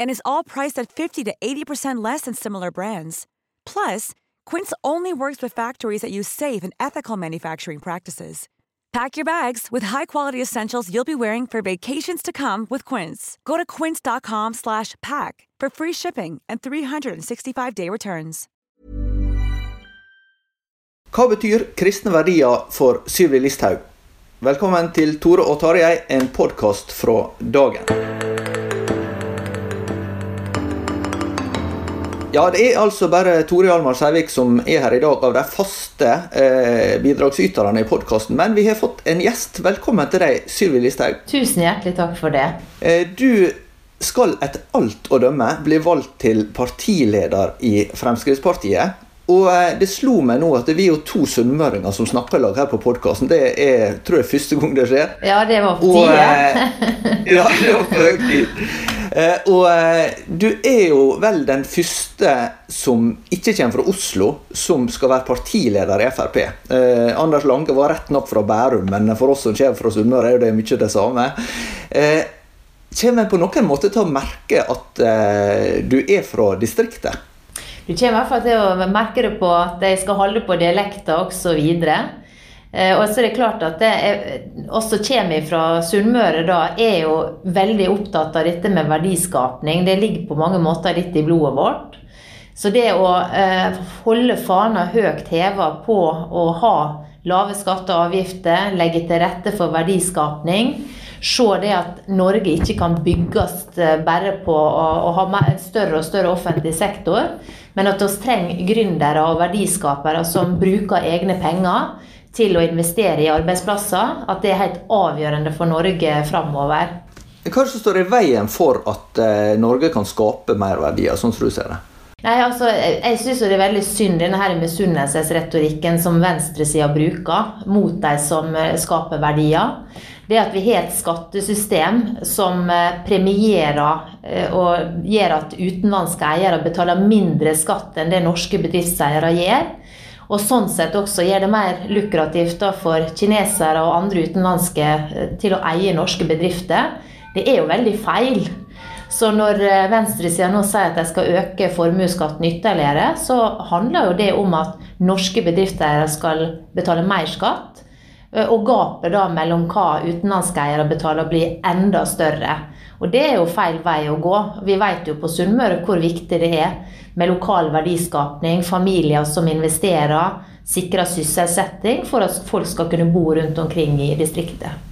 And is all priced at 50 to 80% less than similar brands. Plus, Quince only works with factories that use safe and ethical manufacturing practices. Pack your bags with high-quality essentials you'll be wearing for vacations to come with Quince. Go to quince.com slash pack for free shipping and 365-day returns. Hva betyr kristne for Sylvi Listhaug? Velkommen til Tore og Tarjei, en podkast fra dagen. Ja, det er altså bare Tore Hjalmar Seivik som er her i dag av de faste eh, bidragsyterne i podkasten. Men vi har fått en gjest. Velkommen til deg, Sylvi Listhaug. Tusen hjertelig takk for det. Eh, du skal etter alt å dømme bli valgt til partileder i Fremskrittspartiet. Og eh, det slo meg nå at vi er jo to sunnmøringer som snakker i lag her på podkasten. Det er tror jeg første gang det skjer. Ja, det var på tide. eh, ja, det var på og eh, du er jo vel den første som ikke kommer fra Oslo, som skal være partileder i Frp. Eh, Anders Lange var rett nok fra Bærum, men for oss som kommer fra Sunnmøre, er jo det mye det samme. Eh, kommer en på noen måte til å merke at eh, du er fra distriktet? Du kommer i hvert fall til å merke det på at jeg skal holde på dialekter også Eh, og så er det klart at oss som kommer fra Sunnmøre, da, er jo veldig opptatt av dette med verdiskapning. Det ligger på mange måter litt i blodet vårt. Så det å eh, holde fana høyt heva på å ha lave skatter og avgifter, legge til rette for verdiskapning, se det at Norge ikke kan bygges eh, bare på å, ha større og større offentlig sektor, men at vi trenger gründere og verdiskapere som bruker egne penger til å investere i arbeidsplasser, at det er helt avgjørende for Norge framover. Hva er det som står i veien for at eh, Norge kan skape mer verdier, sånn som du ser det? Nei, altså, Jeg, syns det er veldig synd denne her misunnelsesretorikken som venstresida bruker mot de som eh, skaper verdier. Det at vi har et skattesystem som eh, premierer og gjør at utenlandske eiere betaler mindre skatt enn det norske bedriftseiere gjør. Og sånn sett også gjør det mer lukrativt for kinesere og andre utenlandske eh, til å eie norske bedrifter. Det er jo veldig feil. Så når eh, venstresida nå sier at de skal øke formuesskatten ytterligere, så handler jo det om at norske bedrifter skal betale mer skatt. Eh, Og gapet da mellom hva utenlandske eiere betaler, blir enda større. Og det er jo feil vei å gå. Vi vet jo på Sunnmøre hvor viktig det er med lokal verdiskapning, familier som investerer, sikrer sysselsetting for at folk skal kunne bo rundt omkring i distriktet.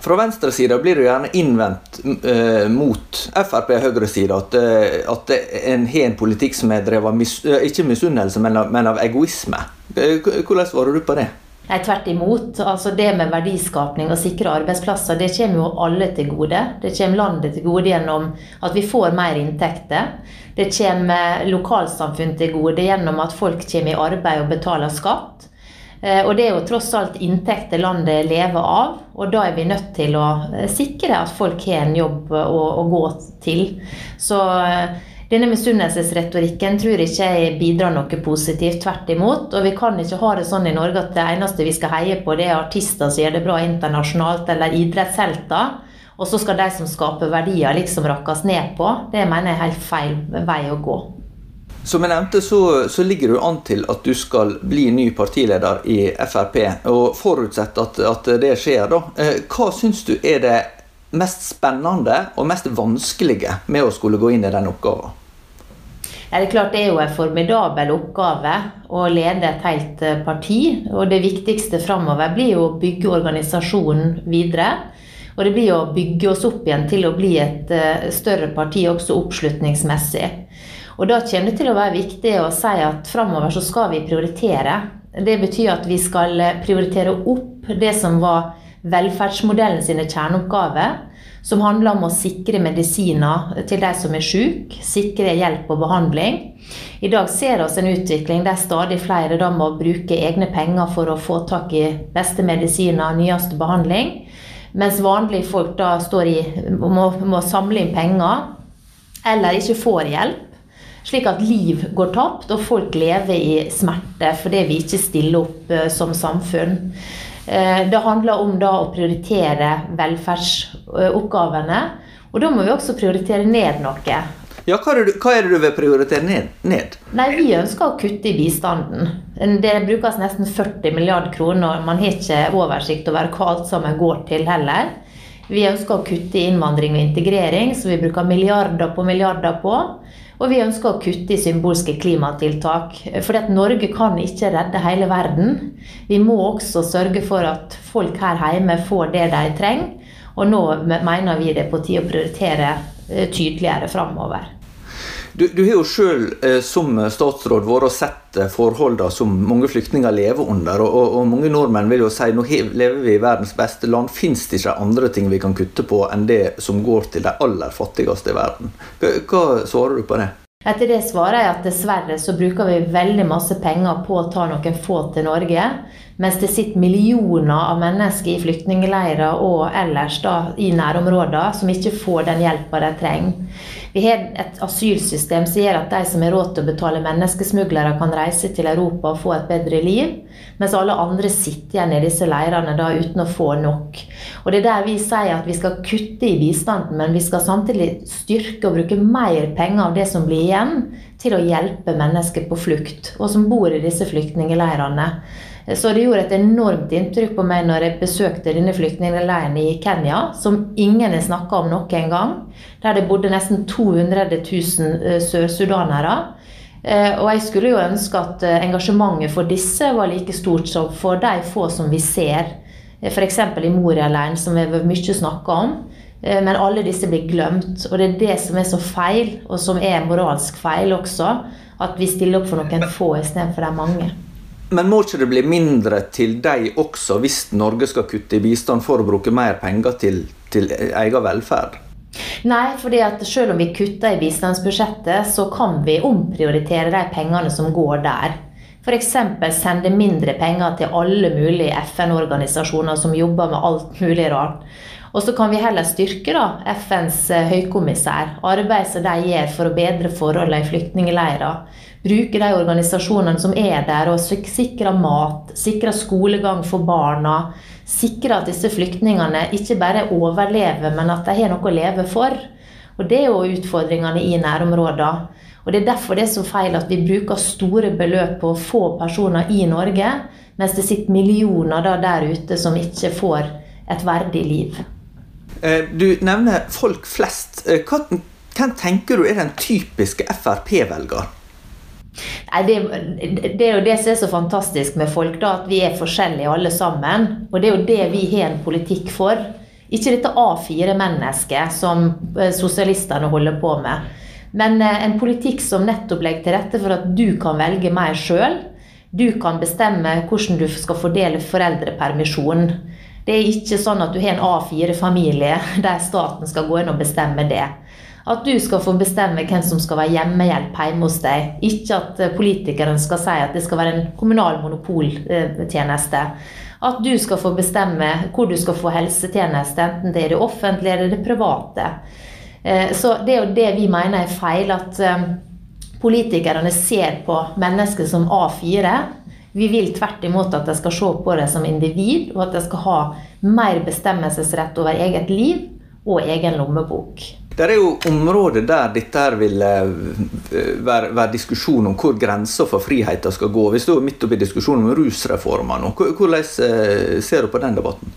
Fra venstresida blir det gjerne innvendt uh, mot Frp og høyresida at, uh, at en har en politikk som er drevet mis, uh, ikke misunnelse, men, men av egoisme. Hvordan svarer du på det? Nei, tvert imot. Altså det med verdiskapning og sikre arbeidsplasser, det kommer jo alle til gode. Det kommer landet til gode gjennom at vi får mer inntekter. Det kommer lokalsamfunn til gode gjennom at folk kommer i arbeid og betaler skatt. Eh, Og det er jo tross alt inntekter landet lever av, og da er vi nødt til å eh, sikre at folk har en jobb å, å gå til. Så eh, denne misunnelsesretorikken tror ikke jeg bidrar noe positivt, tvert imot. Og vi kan ikke ha det sånn i Norge at det eneste vi skal heie på, det er artister som gjør det bra internasjonalt, eller idrettshelter. Og så skal de som skaper verdier, liksom rakkes ned på. Det mener jeg er helt feil vei å gå. Som jeg nevnte, så, så, ligger du an til at du skal bli ny partileder i Frp. Og forutsett at, at det skjer, da. Eh, hva syns du er det mest spennende og mest vanskelige med å skulle gå inn i den oppgaven? Ja, det er klart det er jo en formidabel oppgave å lede et helt eh, parti. Og det viktigste framover blir jo å bygge organisasjonen videre. Og det blir å bygge oss opp igjen til å bli et eh, større parti også oppslutningsmessig. Og da kommer det til å være viktig å si at framover så skal vi prioritere. Det betyr at vi skal prioritere opp det som var velferdsmodellen sine kjerneoppgaver som handler om å sikre medisiner til de som er syke, sikre hjelp og behandling. I dag ser vi en utvikling der stadig flere da må bruke egne penger for å få tak i beste medisiner, nyeste behandling, mens vanlige folk da i, må, må samle inn penger eller ikke får hjelp. Slik at liv går tapt, og folk lever i smerte fordi vi ikke stiller opp eh, som samfunn. Eh, det handler om da å prioritere velferdsoppgavene. Og da må vi også prioritere ned noe. Ja, hva er, det, hva er det du vil prioritere ned, ned? Nei, Vi ønsker å kutte i bistanden. Det brukes nesten 40 milliarder kroner. Man har ikke oversikt over hva alt sammen går til heller. Vi ønsker å kutte i innvandring og integrering, som vi bruker milliarder på milliarder på. Og vi ønsker å kutte i symbolske klimatiltak. For Norge kan ikke redde hele verden. Vi må også sørge for at folk her hjemme får det de trenger. Og nå mener vi det er på tide å prioritere eh, tydeligere framover. Du, du, har jo sjøl eh, som statsråd vært og sett eh, forholdene som mange flyktninger lever under. Og, og, og, mange nordmenn vil jo si nå lever vi i verdens beste land. Fins det ikke andre ting vi kan kutte på enn det som går til de aller fattigste i verden? Hva, hva svarer du på det? Etter det svarer jeg at dessverre så bruker vi veldig masse penger på å ta noen få til Norge, mens det sitter millioner av mennesker i flyktningleirer og ellers da i nærområder som ikke får den hjelpa de trenger. Vi har et asylsystem som gjør at de som har råd til å betale menneskesmuglere, kan reise til Europa og få et bedre liv, mens alle andre sitter igjen i disse leirene da uten å få nok. Og Det er der vi sier at vi skal kutte i bistanden, men vi skal samtidig styrke og bruke mer penger av det som blir igjen, til å hjelpe mennesker på flukt, og som bor i disse flyktningleirene. Så det gjorde et enormt inntrykk på meg når jeg besøkte denne flyktningleiren i Kenya, som ingen har snakka om noen gang. Der det bodde nesten 200 000 eh, sørsudanere. Eh, og jeg skulle jo ønske at eh, engasjementet for disse var like stort som for de få som vi ser. F.eks. i Moria-leiren, som vi har mye snakka om. Men alle disse blir glemt. Og det er det som er så feil, og som er moralsk feil også. At vi stiller opp for noen få istedenfor de mange. Men må ikke det bli mindre til deg også, hvis Norge skal kutte i bistand for å bruke mer penger til, til egen velferd? Nei, fordi at selv om vi kutter i bistandsbudsjettet, så kan vi omprioritere de pengene som går der. F.eks. sende mindre penger til alle mulige FN-organisasjoner som jobber med alt mulig rart. Og så kan vi heller styrke da, FNs eh, høykommissær, arbeidet som de gjør for å bedre forholdene i flyktningleirer. Bruke de organisasjonene som er der, og sikre mat, sikre skolegang for barna. Sikre at disse flyktningene ikke bare overlever, men at de har noe å leve for. Og Det er jo utfordringene i nærområdene. Og Det er derfor det er så feil at vi bruker store beløp på få personer i Norge, mens det sitter millioner der ute som ikke får et verdig liv. Eh, du nevner folk flest. Eh, hvem tenker du er den typiske Frp-velger? Nei, det, det, er jo det som er så fantastisk med folk, da, at vi er forskjellige alle sammen. Og det er jo det vi har en politikk for. Ikke dette A4-mennesket som eh, sosialistene holder på med. Men en politikk som nettopp legger til rette for at du kan velge mer sjøl. Du kan bestemme hvordan du skal fordele foreldrepermisjonen. Det er ikke sånn at du har en A4-familie der staten skal gå inn og bestemme det. At du skal få bestemme hvem som skal være hjemmehjelp hjemme hos deg. Ikke at politikeren skal si at det skal være en kommunal monopoltjeneste. At du skal få bestemme hvor du skal få helsetjeneste, enten det er det offentlige eller det private. Eh, så det er jo det vi mener er feil. At eh, politikerne ser på mennesker som A4 vi vil tvert imot at de skal se på det som individ, og at de skal ha mer bestemmelsesrett over eget liv og egen lommebok. Det er jo områder der dette her vil eh, være, være diskusjon om hvor grensa for friheten skal gå. Vi står midt oppi diskusjonen om rusreformer nå. Hvordan eh, ser du på den debatten?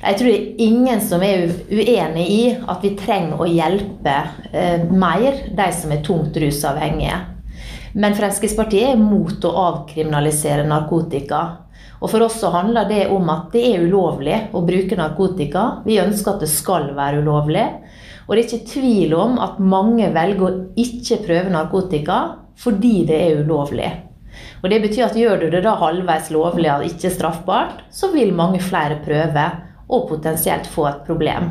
Jeg tror det er ingen som er uenig i at vi trenger å hjelpe eh, mer de som er tungt rusavhengige. Men Fremskrittspartiet er mot å avkriminalisere narkotika. Og For oss så handler det om at det er ulovlig å bruke narkotika. Vi ønsker at det skal være ulovlig. Og det er ikke tvil om at mange velger å ikke prøve narkotika fordi det er ulovlig. Og det betyr at Gjør du det da halvveis lovlig og ikke straffbart, så vil mange flere prøve og potensielt få et problem.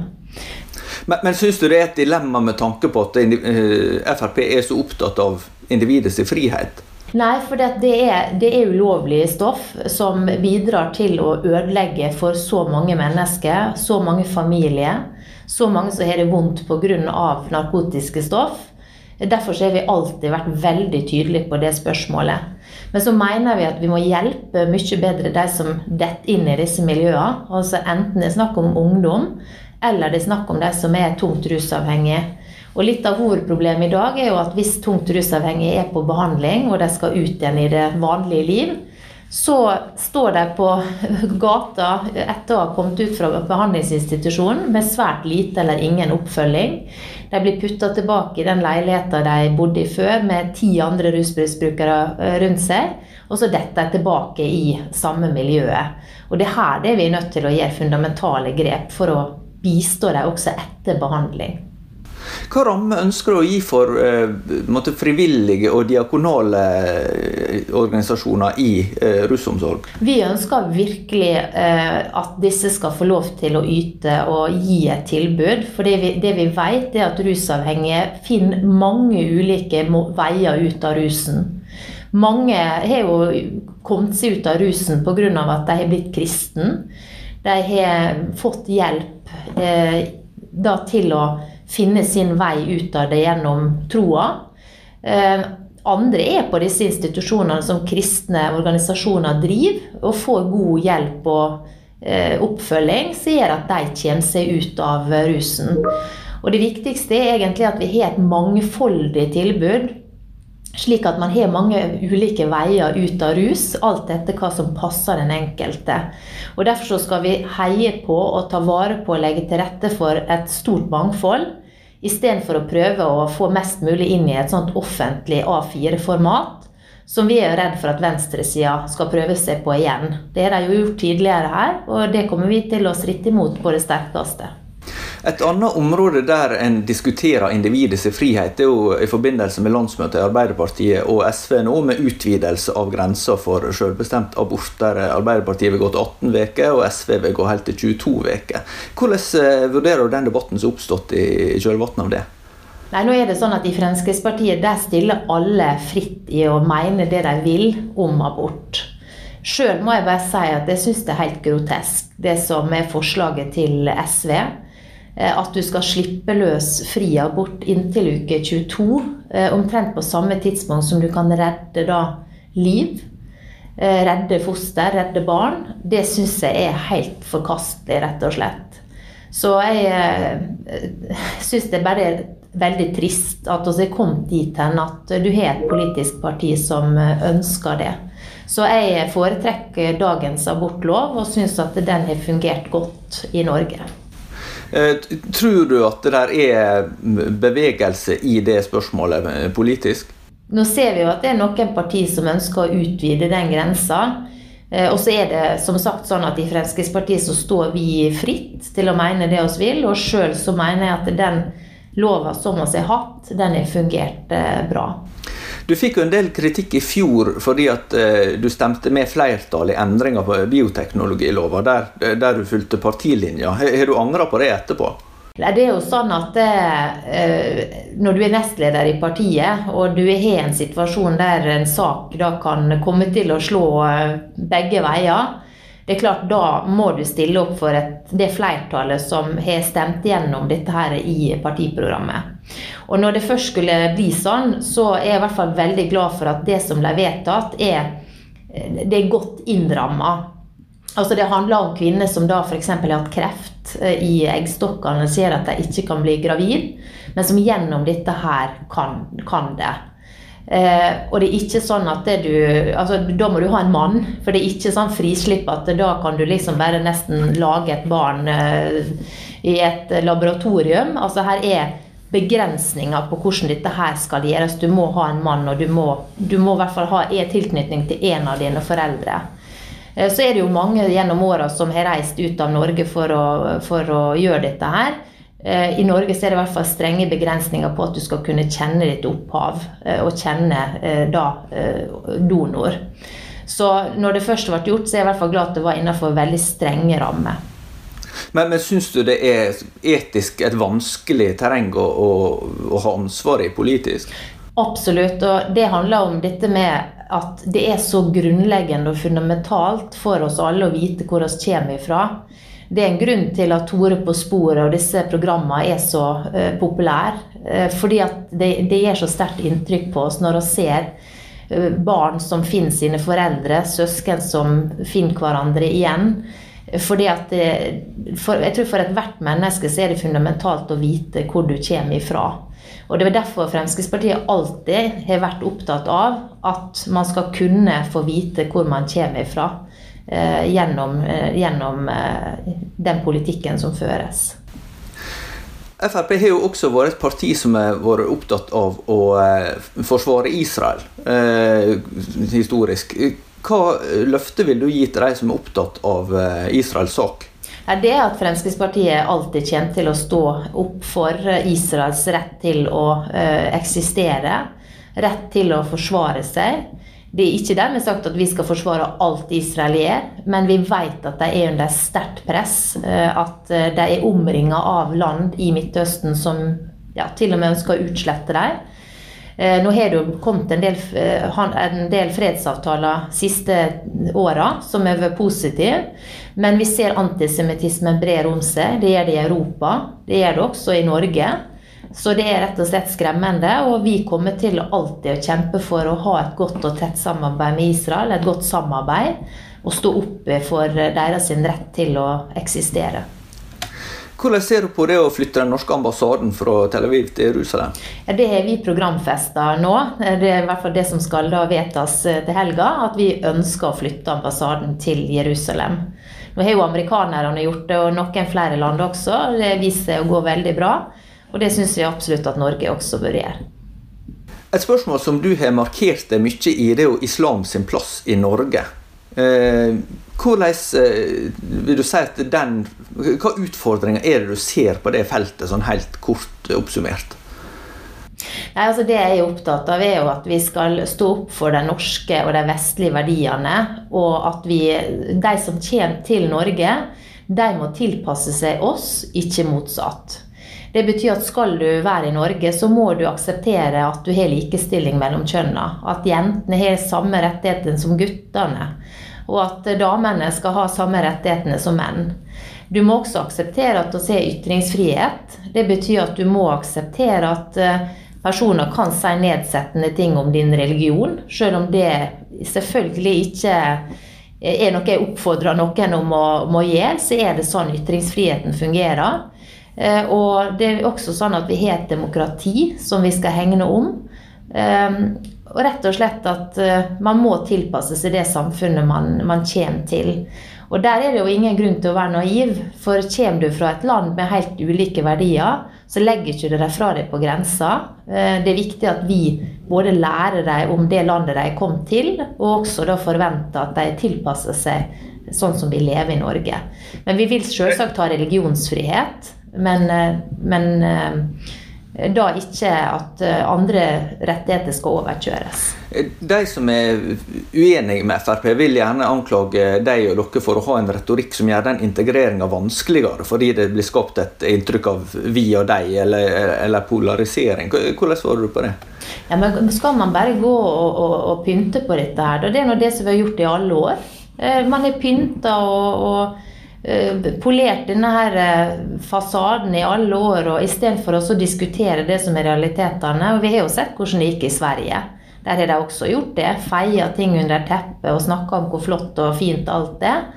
Men, men syns du det er et dilemma med tanke på at eh, Frp er så opptatt av individets frihet? Nei, for det er, det er ulovlig stoff som bidrar til å ødelegge for så mange mennesker, så mange familier. Så mange som har det vondt pga. narkotiske stoff. Derfor har vi alltid vært veldig tydelige på det spørsmålet. Men så mener vi at vi må hjelpe mye bedre de som detter inn i disse miljøene. Altså enten det er snakk om ungdom, eller det er snakk om de som er tungt rusavhengige. Og litt av hovedproblemet i dag er jo at hvis tungt rusavhengige er på behandling, og de skal ut igjen i det vanlige liv, så står de på gata etter å ha kommet ut fra behandlingsinstitusjonen med svært lite eller ingen oppfølging. De blir putta tilbake i den leiligheten de bodde i før, med ti andre rusmisbrukere eh, rundt seg. Og så detter de tilbake i samme miljøet. Og det er her det vi er nødt til å gjøre fundamentale grep for å bistå dem også etter behandling. Hva ramme ønsker du å gi for måtte, frivillige og diakonale eh, organisasjoner i russomsorg? rusomsorg? Vi ønsker virkelig eh, at disse skal få lov til å yte og gi et tilbud. For det vi, det vi vet, er at rusavhengige finner mange ulike veier ut av rusen. Mange har jo kommet seg ut av rusen pga. at de har blitt kristen. De har fått hjelp eh, til å finne sin vei ut av det gjennom troa. Eh, andre er på disse institusjonene som kristne organisasjoner driver, og får god hjelp og eh, oppfølging som gjør at de kommer seg ut av rusen. Og det viktigste er egentlig at vi har et mangfoldig tilbud slik at man har mange ulike veier ut av rus, alt etter hva som passer den enkelte. Og Derfor skal vi heie på og ta vare på og legge til rette for et stort mangfold, istedenfor å prøve å få mest mulig inn i et sånt offentlig A4-format, som vi er redd for at venstresida skal prøve seg på igjen. Det har de jo gjort tidligere her, og det kommer vi til å stritte imot på det sterkeste. Et annet område der en diskuterer individets frihet, er jo i forbindelse med landsmøtet i Arbeiderpartiet og SV nå, med utvidelse av grensa for selvbestemt abort, der Arbeiderpartiet vil gå til 18 uker og SV vil gå helt til 22 uker. Hvordan eh, vurderer du den debatten som er oppstått i kjølvannet av det? Nei, nå er det sånn at I Fremskrittspartiet der stiller alle fritt i å mene det de vil om abort. Sjøl må jeg bare si at jeg syns det er helt grotesk, det som er forslaget til SV. Eh, at du skal slippe løs fri abort inntil uke 22. Eh, omtrent på samme tidspunkt som du kan redde da liv. Eh, redde foster, redde barn. Det syns jeg er helt forkastelig, rett og slett. Så jeg syns det bare er veldig trist at vi er kommet dit hen at du har et politisk parti som ønsker det. Så jeg foretrekker dagens abortlov og syns at den har fungert godt i Norge. Eh, tror du at det der er bevegelse i det spørsmålet eh, politisk? Nå ser vi jo at det er noen partier som ønsker å utvide den grensa. Eh, og så er det som sagt sånn at i Fremskrittspartiet så står vi fritt til å mene det vi vil. Og sjøl så mener jeg at den lova som vi har hatt, den har fungert bra. Du fikk jo en del kritikk i fjor fordi at uh, du stemte med flertallet i endringer på bioteknologilova, der, der du fulgte partilinja. Har, du angra på det etterpå? Det er jo sånn at det, Når du er nestleder i partiet, og du har en situasjon der en sak da kan komme til å slå eh, begge veier, det er klart Da må du stille opp for et, det flertallet som har stemt gjennom dette her i partiprogrammet. Og når det først skulle bli sånn, så er jeg i hvert fall veldig glad for at det som ble vedtatt, er, det er godt innramma. Altså Det handler om kvinner som da f.eks. har hatt kreft eh, i eggstokkene, ser at de ikke kan bli gravid, men som gjennom dette her kan, kan det. Eh, og det er ikke sånn at det du altså Da må du ha en mann, for det er ikke sånn frislipp at da kan du liksom bare nesten lage et barn eh, i et laboratorium. Altså her er begrensninger på hvordan dette her skal gjøres. Du må ha en mann, og du må, du må i hvert fall ha tilknytning til en av dine foreldre. Eh, så er det jo mange gjennom åra som har reist ut av Norge for å, for å gjøre dette her. Eh, I Norge er det i hvert fall strenge begrensninger på at du skal kunne kjenne ditt opphav eh, og kjenne da donor. Så når det først ble gjort, så er jeg i hvert fall glad at det var innenfor veldig strenge rammer. Men, men syns du det er etisk et vanskelig terreng å, å, å ha ansvar i politisk? Absolutt. Og det handler om dette med at det er så grunnleggende og fundamentalt for oss alle å vite hvor vi kommer ifra. Det er en grunn til at Tore på sporet og disse programmene er så uh, populære. Uh, fordi at det, det gjør så sterkt inntrykk på oss når vi ser uh, barn som finner sine foreldre, søsken som finner hverandre igjen. Fordi at det, for, jeg tror For ethvert menneske så er det fundamentalt å vite hvor du kommer ifra. Og Det er derfor Fremskrittspartiet alltid har vært opptatt av at man skal kunne få vite hvor man kommer ifra. eh, gjennom, eh, gjennom eh, den politikken som føres. Frp har jo også vært et parti som har vært opptatt av å eh, forsvare Israel eh, historisk. Hva løfte vil du gi til de som er opptatt av eh, Israels sak? Det er at Fremskrittspartiet alltid kommer til å stå opp for Israels rett til å uh, eksistere. Rett til å forsvare seg. Det er ikke dermed sagt at vi skal forsvare alt Israel gjør, men vi vet at de er under sterkt press. At de er omringa av land i Midtøsten som ja, til og med ønsker å utslette dem. Nå har det jo kommet en del, en del fredsavtaler siste åra som har vært positive. Men vi ser antisemittismen brer om seg. Det gjør det i Europa. Det gjør det også i Norge. Så det er rett og slett skremmende. Og vi kommer til alltid å kjempe for å ha et godt og tett samarbeid med Israel. Et godt samarbeid. Og stå opp for deres rett til å eksistere. Hvordan ser du på det å flytte den norske ambassaden fra Tel Aviv til Jerusalem? Ja, det har vi programfesta nå. Det er i hvert fall det som skal da vedtas til helga. At vi ønsker å flytte ambassaden til Jerusalem. Nå har jo amerikanerne gjort det, og noen flere land også. Det viser seg å gå veldig bra. Og det syns vi absolutt at Norge også bør gjøre. Et spørsmål som du har markert deg mye i, det er jo islam sin plass i Norge. Eh, hvordan eh, vil du si at den, Hva utfordringer er det du ser på det feltet, sånn helt kort oppsummert? Nei, altså Det jeg er opptatt av, er jo at vi skal stå opp for de norske og de vestlige verdiene. Og at vi, de som kommer til Norge, de må tilpasse seg oss, ikke motsatt. Det betyr at skal du være i Norge, så må du akseptere at du har likestilling mellom kjønnene. At jentene har samme rettigheter som guttene. Og at damene skal ha samme rettighetene som menn. Du må også akseptere at vi har ytringsfrihet. Det betyr at du må akseptere at eh, personer kan si nedsettende ting om din religion, selv om det selvfølgelig ikke er noe jeg oppfordrer noen om å, om å gjøre, så er det sånn ytringsfriheten fungerer. Eh, og det er også sånn at vi har et demokrati som vi skal hegne om. Og rett og slett at eh, man må tilpasse seg det samfunnet man, man kommer til. Og der er det jo ingen grunn til å være naiv, for kommer du fra et land med helt ulike verdier, så legger ikke du dem fra deg på grensa. Eh, det er viktig at vi både lærer dem om det landet de kom til, og også da forventer at de tilpasser seg sånn som vi lever i Norge. Men vi vil selvsagt ha religionsfrihet, men, eh, men da ikke at eh, andre rettigheter skal overkjøres. De som er uenige med Frp, vil gjerne anklage deg og dere for å ha en retorikk som gjør den integreringa vanskeligere, fordi det blir skapt et inntrykk av vi og deg, eller, eller polarisering. Hvordan svarer du på det? Ja, men Skal man bare gå og, og, og pynte på dette her? Det er nå det som vi har gjort i alle år. Eh, man har pynta og, og Eh, polert denne her eh, fasaden i alle år, og istedenfor å diskutere det som er realitetene. Og vi har jo sett hvordan det gikk i Sverige. Der har de også gjort det. Feia ting under teppet og snakka om hvor flott og fint alt er.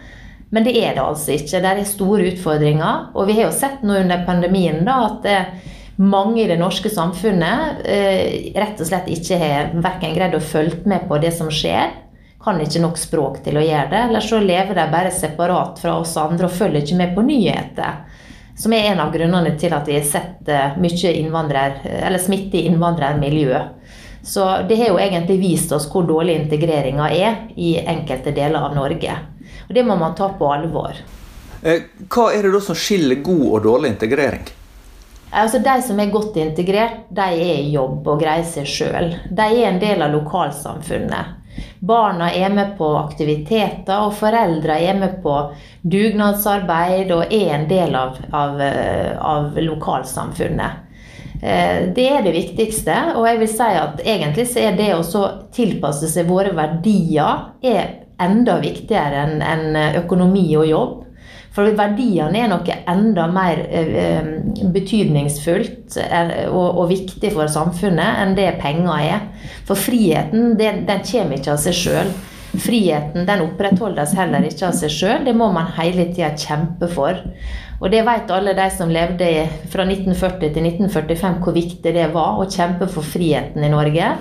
Men det er det altså ikke. Det er store utfordringer. Og vi har jo sett nå under pandemien da, at eh, mange i det norske samfunnet eh, rett og slett ikke har verken greid å følge med på det som skjer, kan ikke nok språk til å gjøre det, eller så lever de bare separat fra oss andre og følger ikke med på nyheter. Som er en av grunnene til at vi har sett eh, mye innvandrer, eller smitte i innvandrermiljø. Så det har jo egentlig vist oss hvor dårlig integreringa er i enkelte deler av Norge. Og det må man ta på alvor. Eh, hva er det da som skiller god og dårlig integrering? Altså De som er godt integrert, de er i jobb og greier seg sjøl. De er en del av lokalsamfunnet. Barna er med på aktiviteter, og foreldre er med på dugnadsarbeid og er en del av, av, eh, av lokalsamfunnet. Eh, det er det viktigste. Og jeg vil si at egentlig så er det å tilpasse seg våre verdier er enda viktigere enn økonomi og jobb. For verdiene er noe enda mer eh, betydningsfullt og, viktig for samfunnet enn det penger er. For friheten den kommer ikke av seg sjøl. Friheten den opprettholdes heller ikke av seg sjøl. Det må man hele tida kjempe for. Og det vet alle de som levde fra 1940 til 1945 hvor viktig det var å kjempe for friheten i Norge.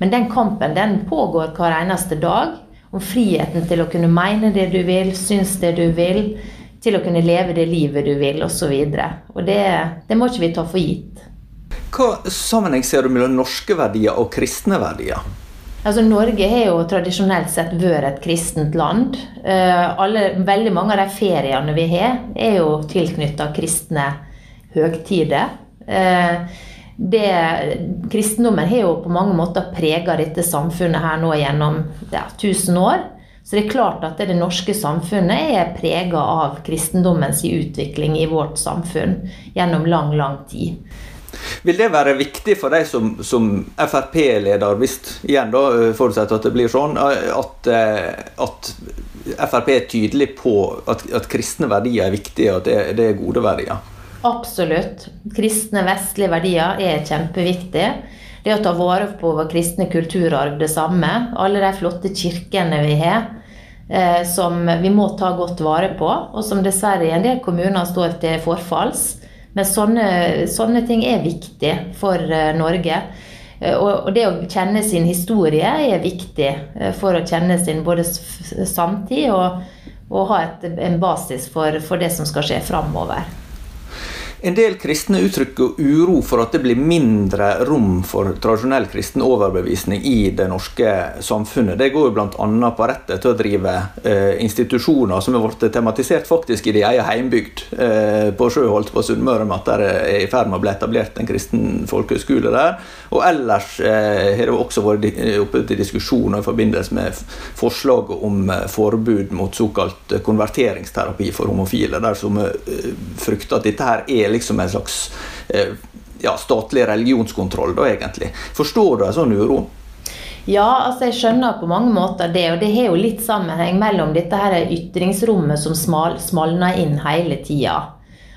Men den kampen den pågår hver eneste dag. Om friheten til å kunne mene det du vil, synes det du vil, til å kunne leve det livet du vil, osv. Og, så og det, det må ikke vi ta for gitt. Hva sammenheng ser du mellom norske verdier og kristne verdier? Altså, Norge har jo tradisjonelt sett vært et kristent land. Uh, alle, veldig mange av de feriene vi har, er jo tilknytta kristne høgtider. Uh, det, kristendommen har jo på mange måter prega dette samfunnet her nå gjennom ja, 1000 år. Så det er klart at det norske samfunnet er prega av kristendommens utvikling i vårt samfunn gjennom lang, lang tid. Vil det være viktig for deg som, som Frp-leder, hvis igjen da, forutsetter at det blir sånn, at, eh, at Frp er tydelig på at, at, kristne verdier er viktige, og at det, det er gode verdier? Absolutt. Kristne, vestlige verdier er kjempeviktige. Det å ta vare på vår kristne kulturarv, det samme. Alle de flotte kirkene vi har, eh, som vi må ta godt vare på, og som dessverre i en del kommuner står til forfalls. Men sånne, sånne ting er viktig for uh, Norge. Uh, og, det å kjenne sin historie er viktig for å kjenne sin både samtid og, og ha et, en basis for, for det som skal skje framover. En del kristne uttrykker uro for at det blir mindre rom for tradisjonell kristen overbevisning i det norske samfunnet. Det går jo bl.a. på rettet til å drive eh, institusjoner som har blitt tematisert faktisk i de egen heimbygd, eh, på Sjøholt på Sunnmøre, med at det er i ferd med å bli etablert en kristen folkehøgskole der. Og ellers eh, har det også vært oppe til diskusjon i forbindelse med forslaget om eh, forbud mot såkalt konverteringsterapi for homofile, der som eh, frykter at dette her er liksom en slags eh, ja, statlig religionskontroll, da egentlig. Forstår du en sånn uro? Ja, altså jeg skjønner på mange måter det. Og det har jo litt sammenheng mellom dette her ytringsrommet som smal, smalner inn hele tida.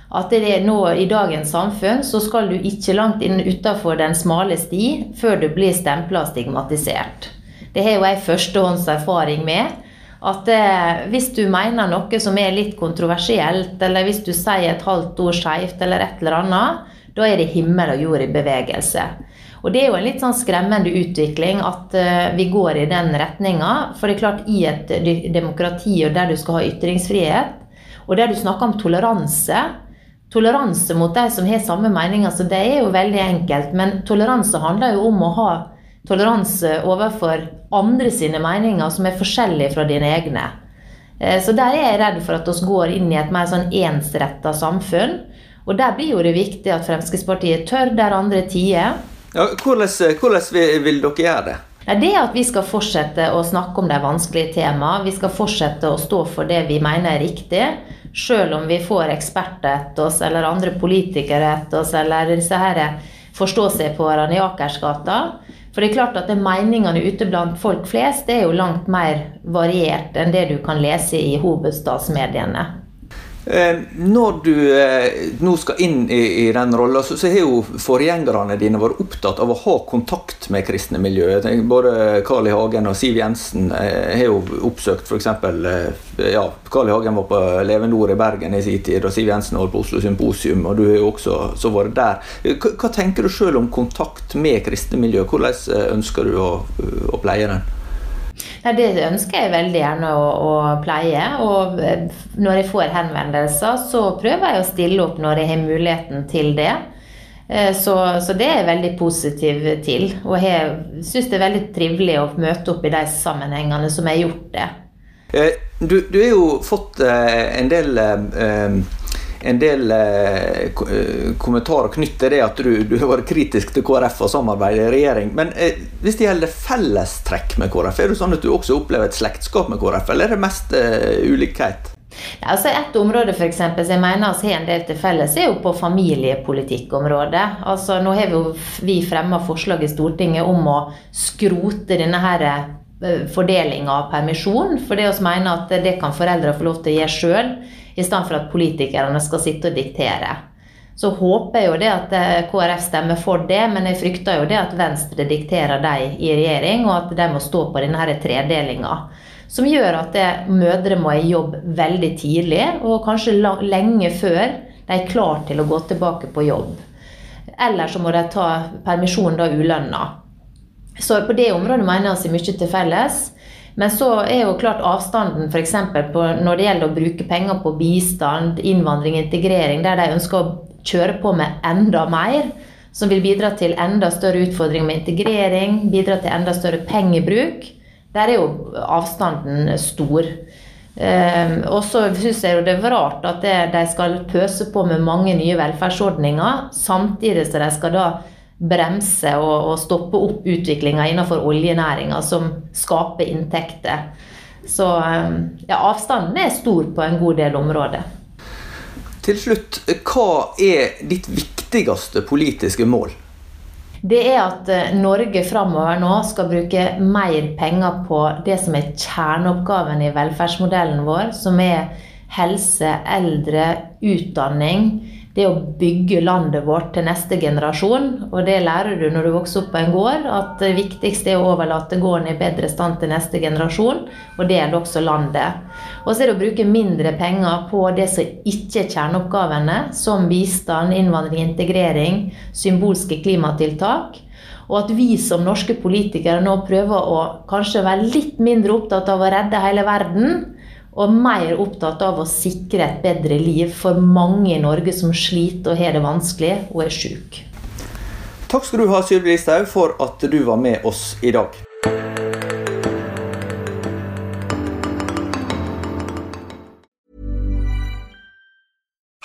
At det er nå i dagens samfunn så skal du ikke langt inn utafor den smale sti før du blir stempla og stigmatisert. Det har jo jeg førstehånds erfaring med at det, hvis du mener noe som er litt kontroversielt, eller hvis du sier et halvt ord skeivt eller et eller annet, da er det himmel og jord i bevegelse. Og det er jo en litt sånn skremmende utvikling at uh, vi går i den retninga. For det er klart, i et demokrati og der du skal ha ytringsfrihet, og der du snakker om toleranse Toleranse mot de som har samme meninger, som det er jo veldig enkelt. Men toleranse handler jo om å ha toleranse overfor andre sine meninger som er forskjellige fra dine egne. Eh, så der er jeg redd for at vi går inn i et mer sånn ensretta samfunn. Og der blir jo det viktig at Fremskrittspartiet tør der andre tider. Ja, hvordan, hvordan vil, vil dere gjøre det? Det er at vi skal fortsette å snakke om de vanskelige temaene. Vi skal fortsette å stå for det vi mener er riktig. Selv om vi får eksperter etter oss, eller andre politikere etter oss, eller disse her forstå-seg-på-erne i Akersgata. For det er klart at meningene ute blant folk flest er jo langt mer variert enn det du kan lese i hovedstadsmediene. Eh, når du eh, nå skal inn i, den rolla, så, har jo forgjengerne dine vært opptatt av å ha kontakt med kristne miljø. Både Carl I. Hagen og Siv Jensen eh, har jo oppsøkt f.eks. Ja, Carl I. Hagen var på Levende i Bergen i sin tid, og Siv Jensen holdt på Oslo Symposium, og du har jo også så vært der. Hva, tenker du sjøl om kontakt med kristne miljø? Hvordan ønsker du å, å pleie den? Ja, det ønsker jeg veldig gjerne å, å, pleie. Og eh, når jeg får henvendelser, så prøver jeg å stille opp når jeg har muligheten til det. Eh, så, så det er jeg veldig positiv til. Og jeg syns det er veldig trivelig å møte opp i de sammenhengene som jeg har gjort det. Eh, du, du har jo fått en del en del eh, kommentarer knyttet til det at du, du, har vært kritisk til KrF og samarbeidet i regjering. Men eh, hvis det gjelder fellestrekk med KrF, er det sånn at du også opplever et slektskap med KrF, eller er det mest eh, ulikhet? Altså Et område for eksempel, som jeg mener vi har en del til felles, er jo på familiepolitikkområdet. Altså, nå har vi, vi fremma forslag i Stortinget om å skrote denne her eh, fordelinga av permisjon. For det vi mener at det kan foreldre få lov til å gjøre sjøl i stedet for at politikerne skal sitte og diktere. Så håper jeg jo det at eh, KrF stemmer for det, men jeg frykter jo det at Venstre dikterer dem i regjering, og at de må stå på denne tredelinga. Som gjør at det, mødre må i jobb veldig tidlig, og kanskje lenge før de er klar til å gå tilbake på jobb. Eller så må de ta permisjon da ulønna. Så på det området mener jeg vi mye til felles. Men så er jo klart avstanden f.eks. når det gjelder å bruke penger på bistand, innvandring, integrering, der de ønsker å kjøre på med enda mer, som vil bidra til enda større utfordringer med integrering, bidra til enda større pengebruk, der er jo avstanden stor. Um, og så syns jeg jo det er rart at det, de skal pøse på med mange nye velferdsordninger, samtidig som de skal da bremse og, og stoppe opp utviklinga innenfor oljenæringa, som skaper inntekter. Så um, ja, avstanden er stor på en god del områder. Til slutt, hva er ditt viktigste politiske mål? Det er at eh, Norge framover nå skal bruke mer penger på det som er kjerneoppgaven i velferdsmodellen vår, som er helse, eldre, utdanning det å bygge landet vårt til neste generasjon. Og det lærer du når du vokser opp på en gård, at det viktigste er å overlate gården i bedre stand til neste generasjon. Og det gjelder også landet. Og så er det å bruke mindre penger på det som ikke er kjerneoppgavene, som bistand, innvandring, integrering, symbolske klimatiltak. Og at vi som norske politikere nå prøver å kanskje være litt mindre opptatt av å redde hele verden og mer opptatt av å sikre et bedre liv for mange i Norge som sliter og har det vanskelig og er syke. Takk skal du ha, Sylvi Listhaug, for at du var med oss i dag.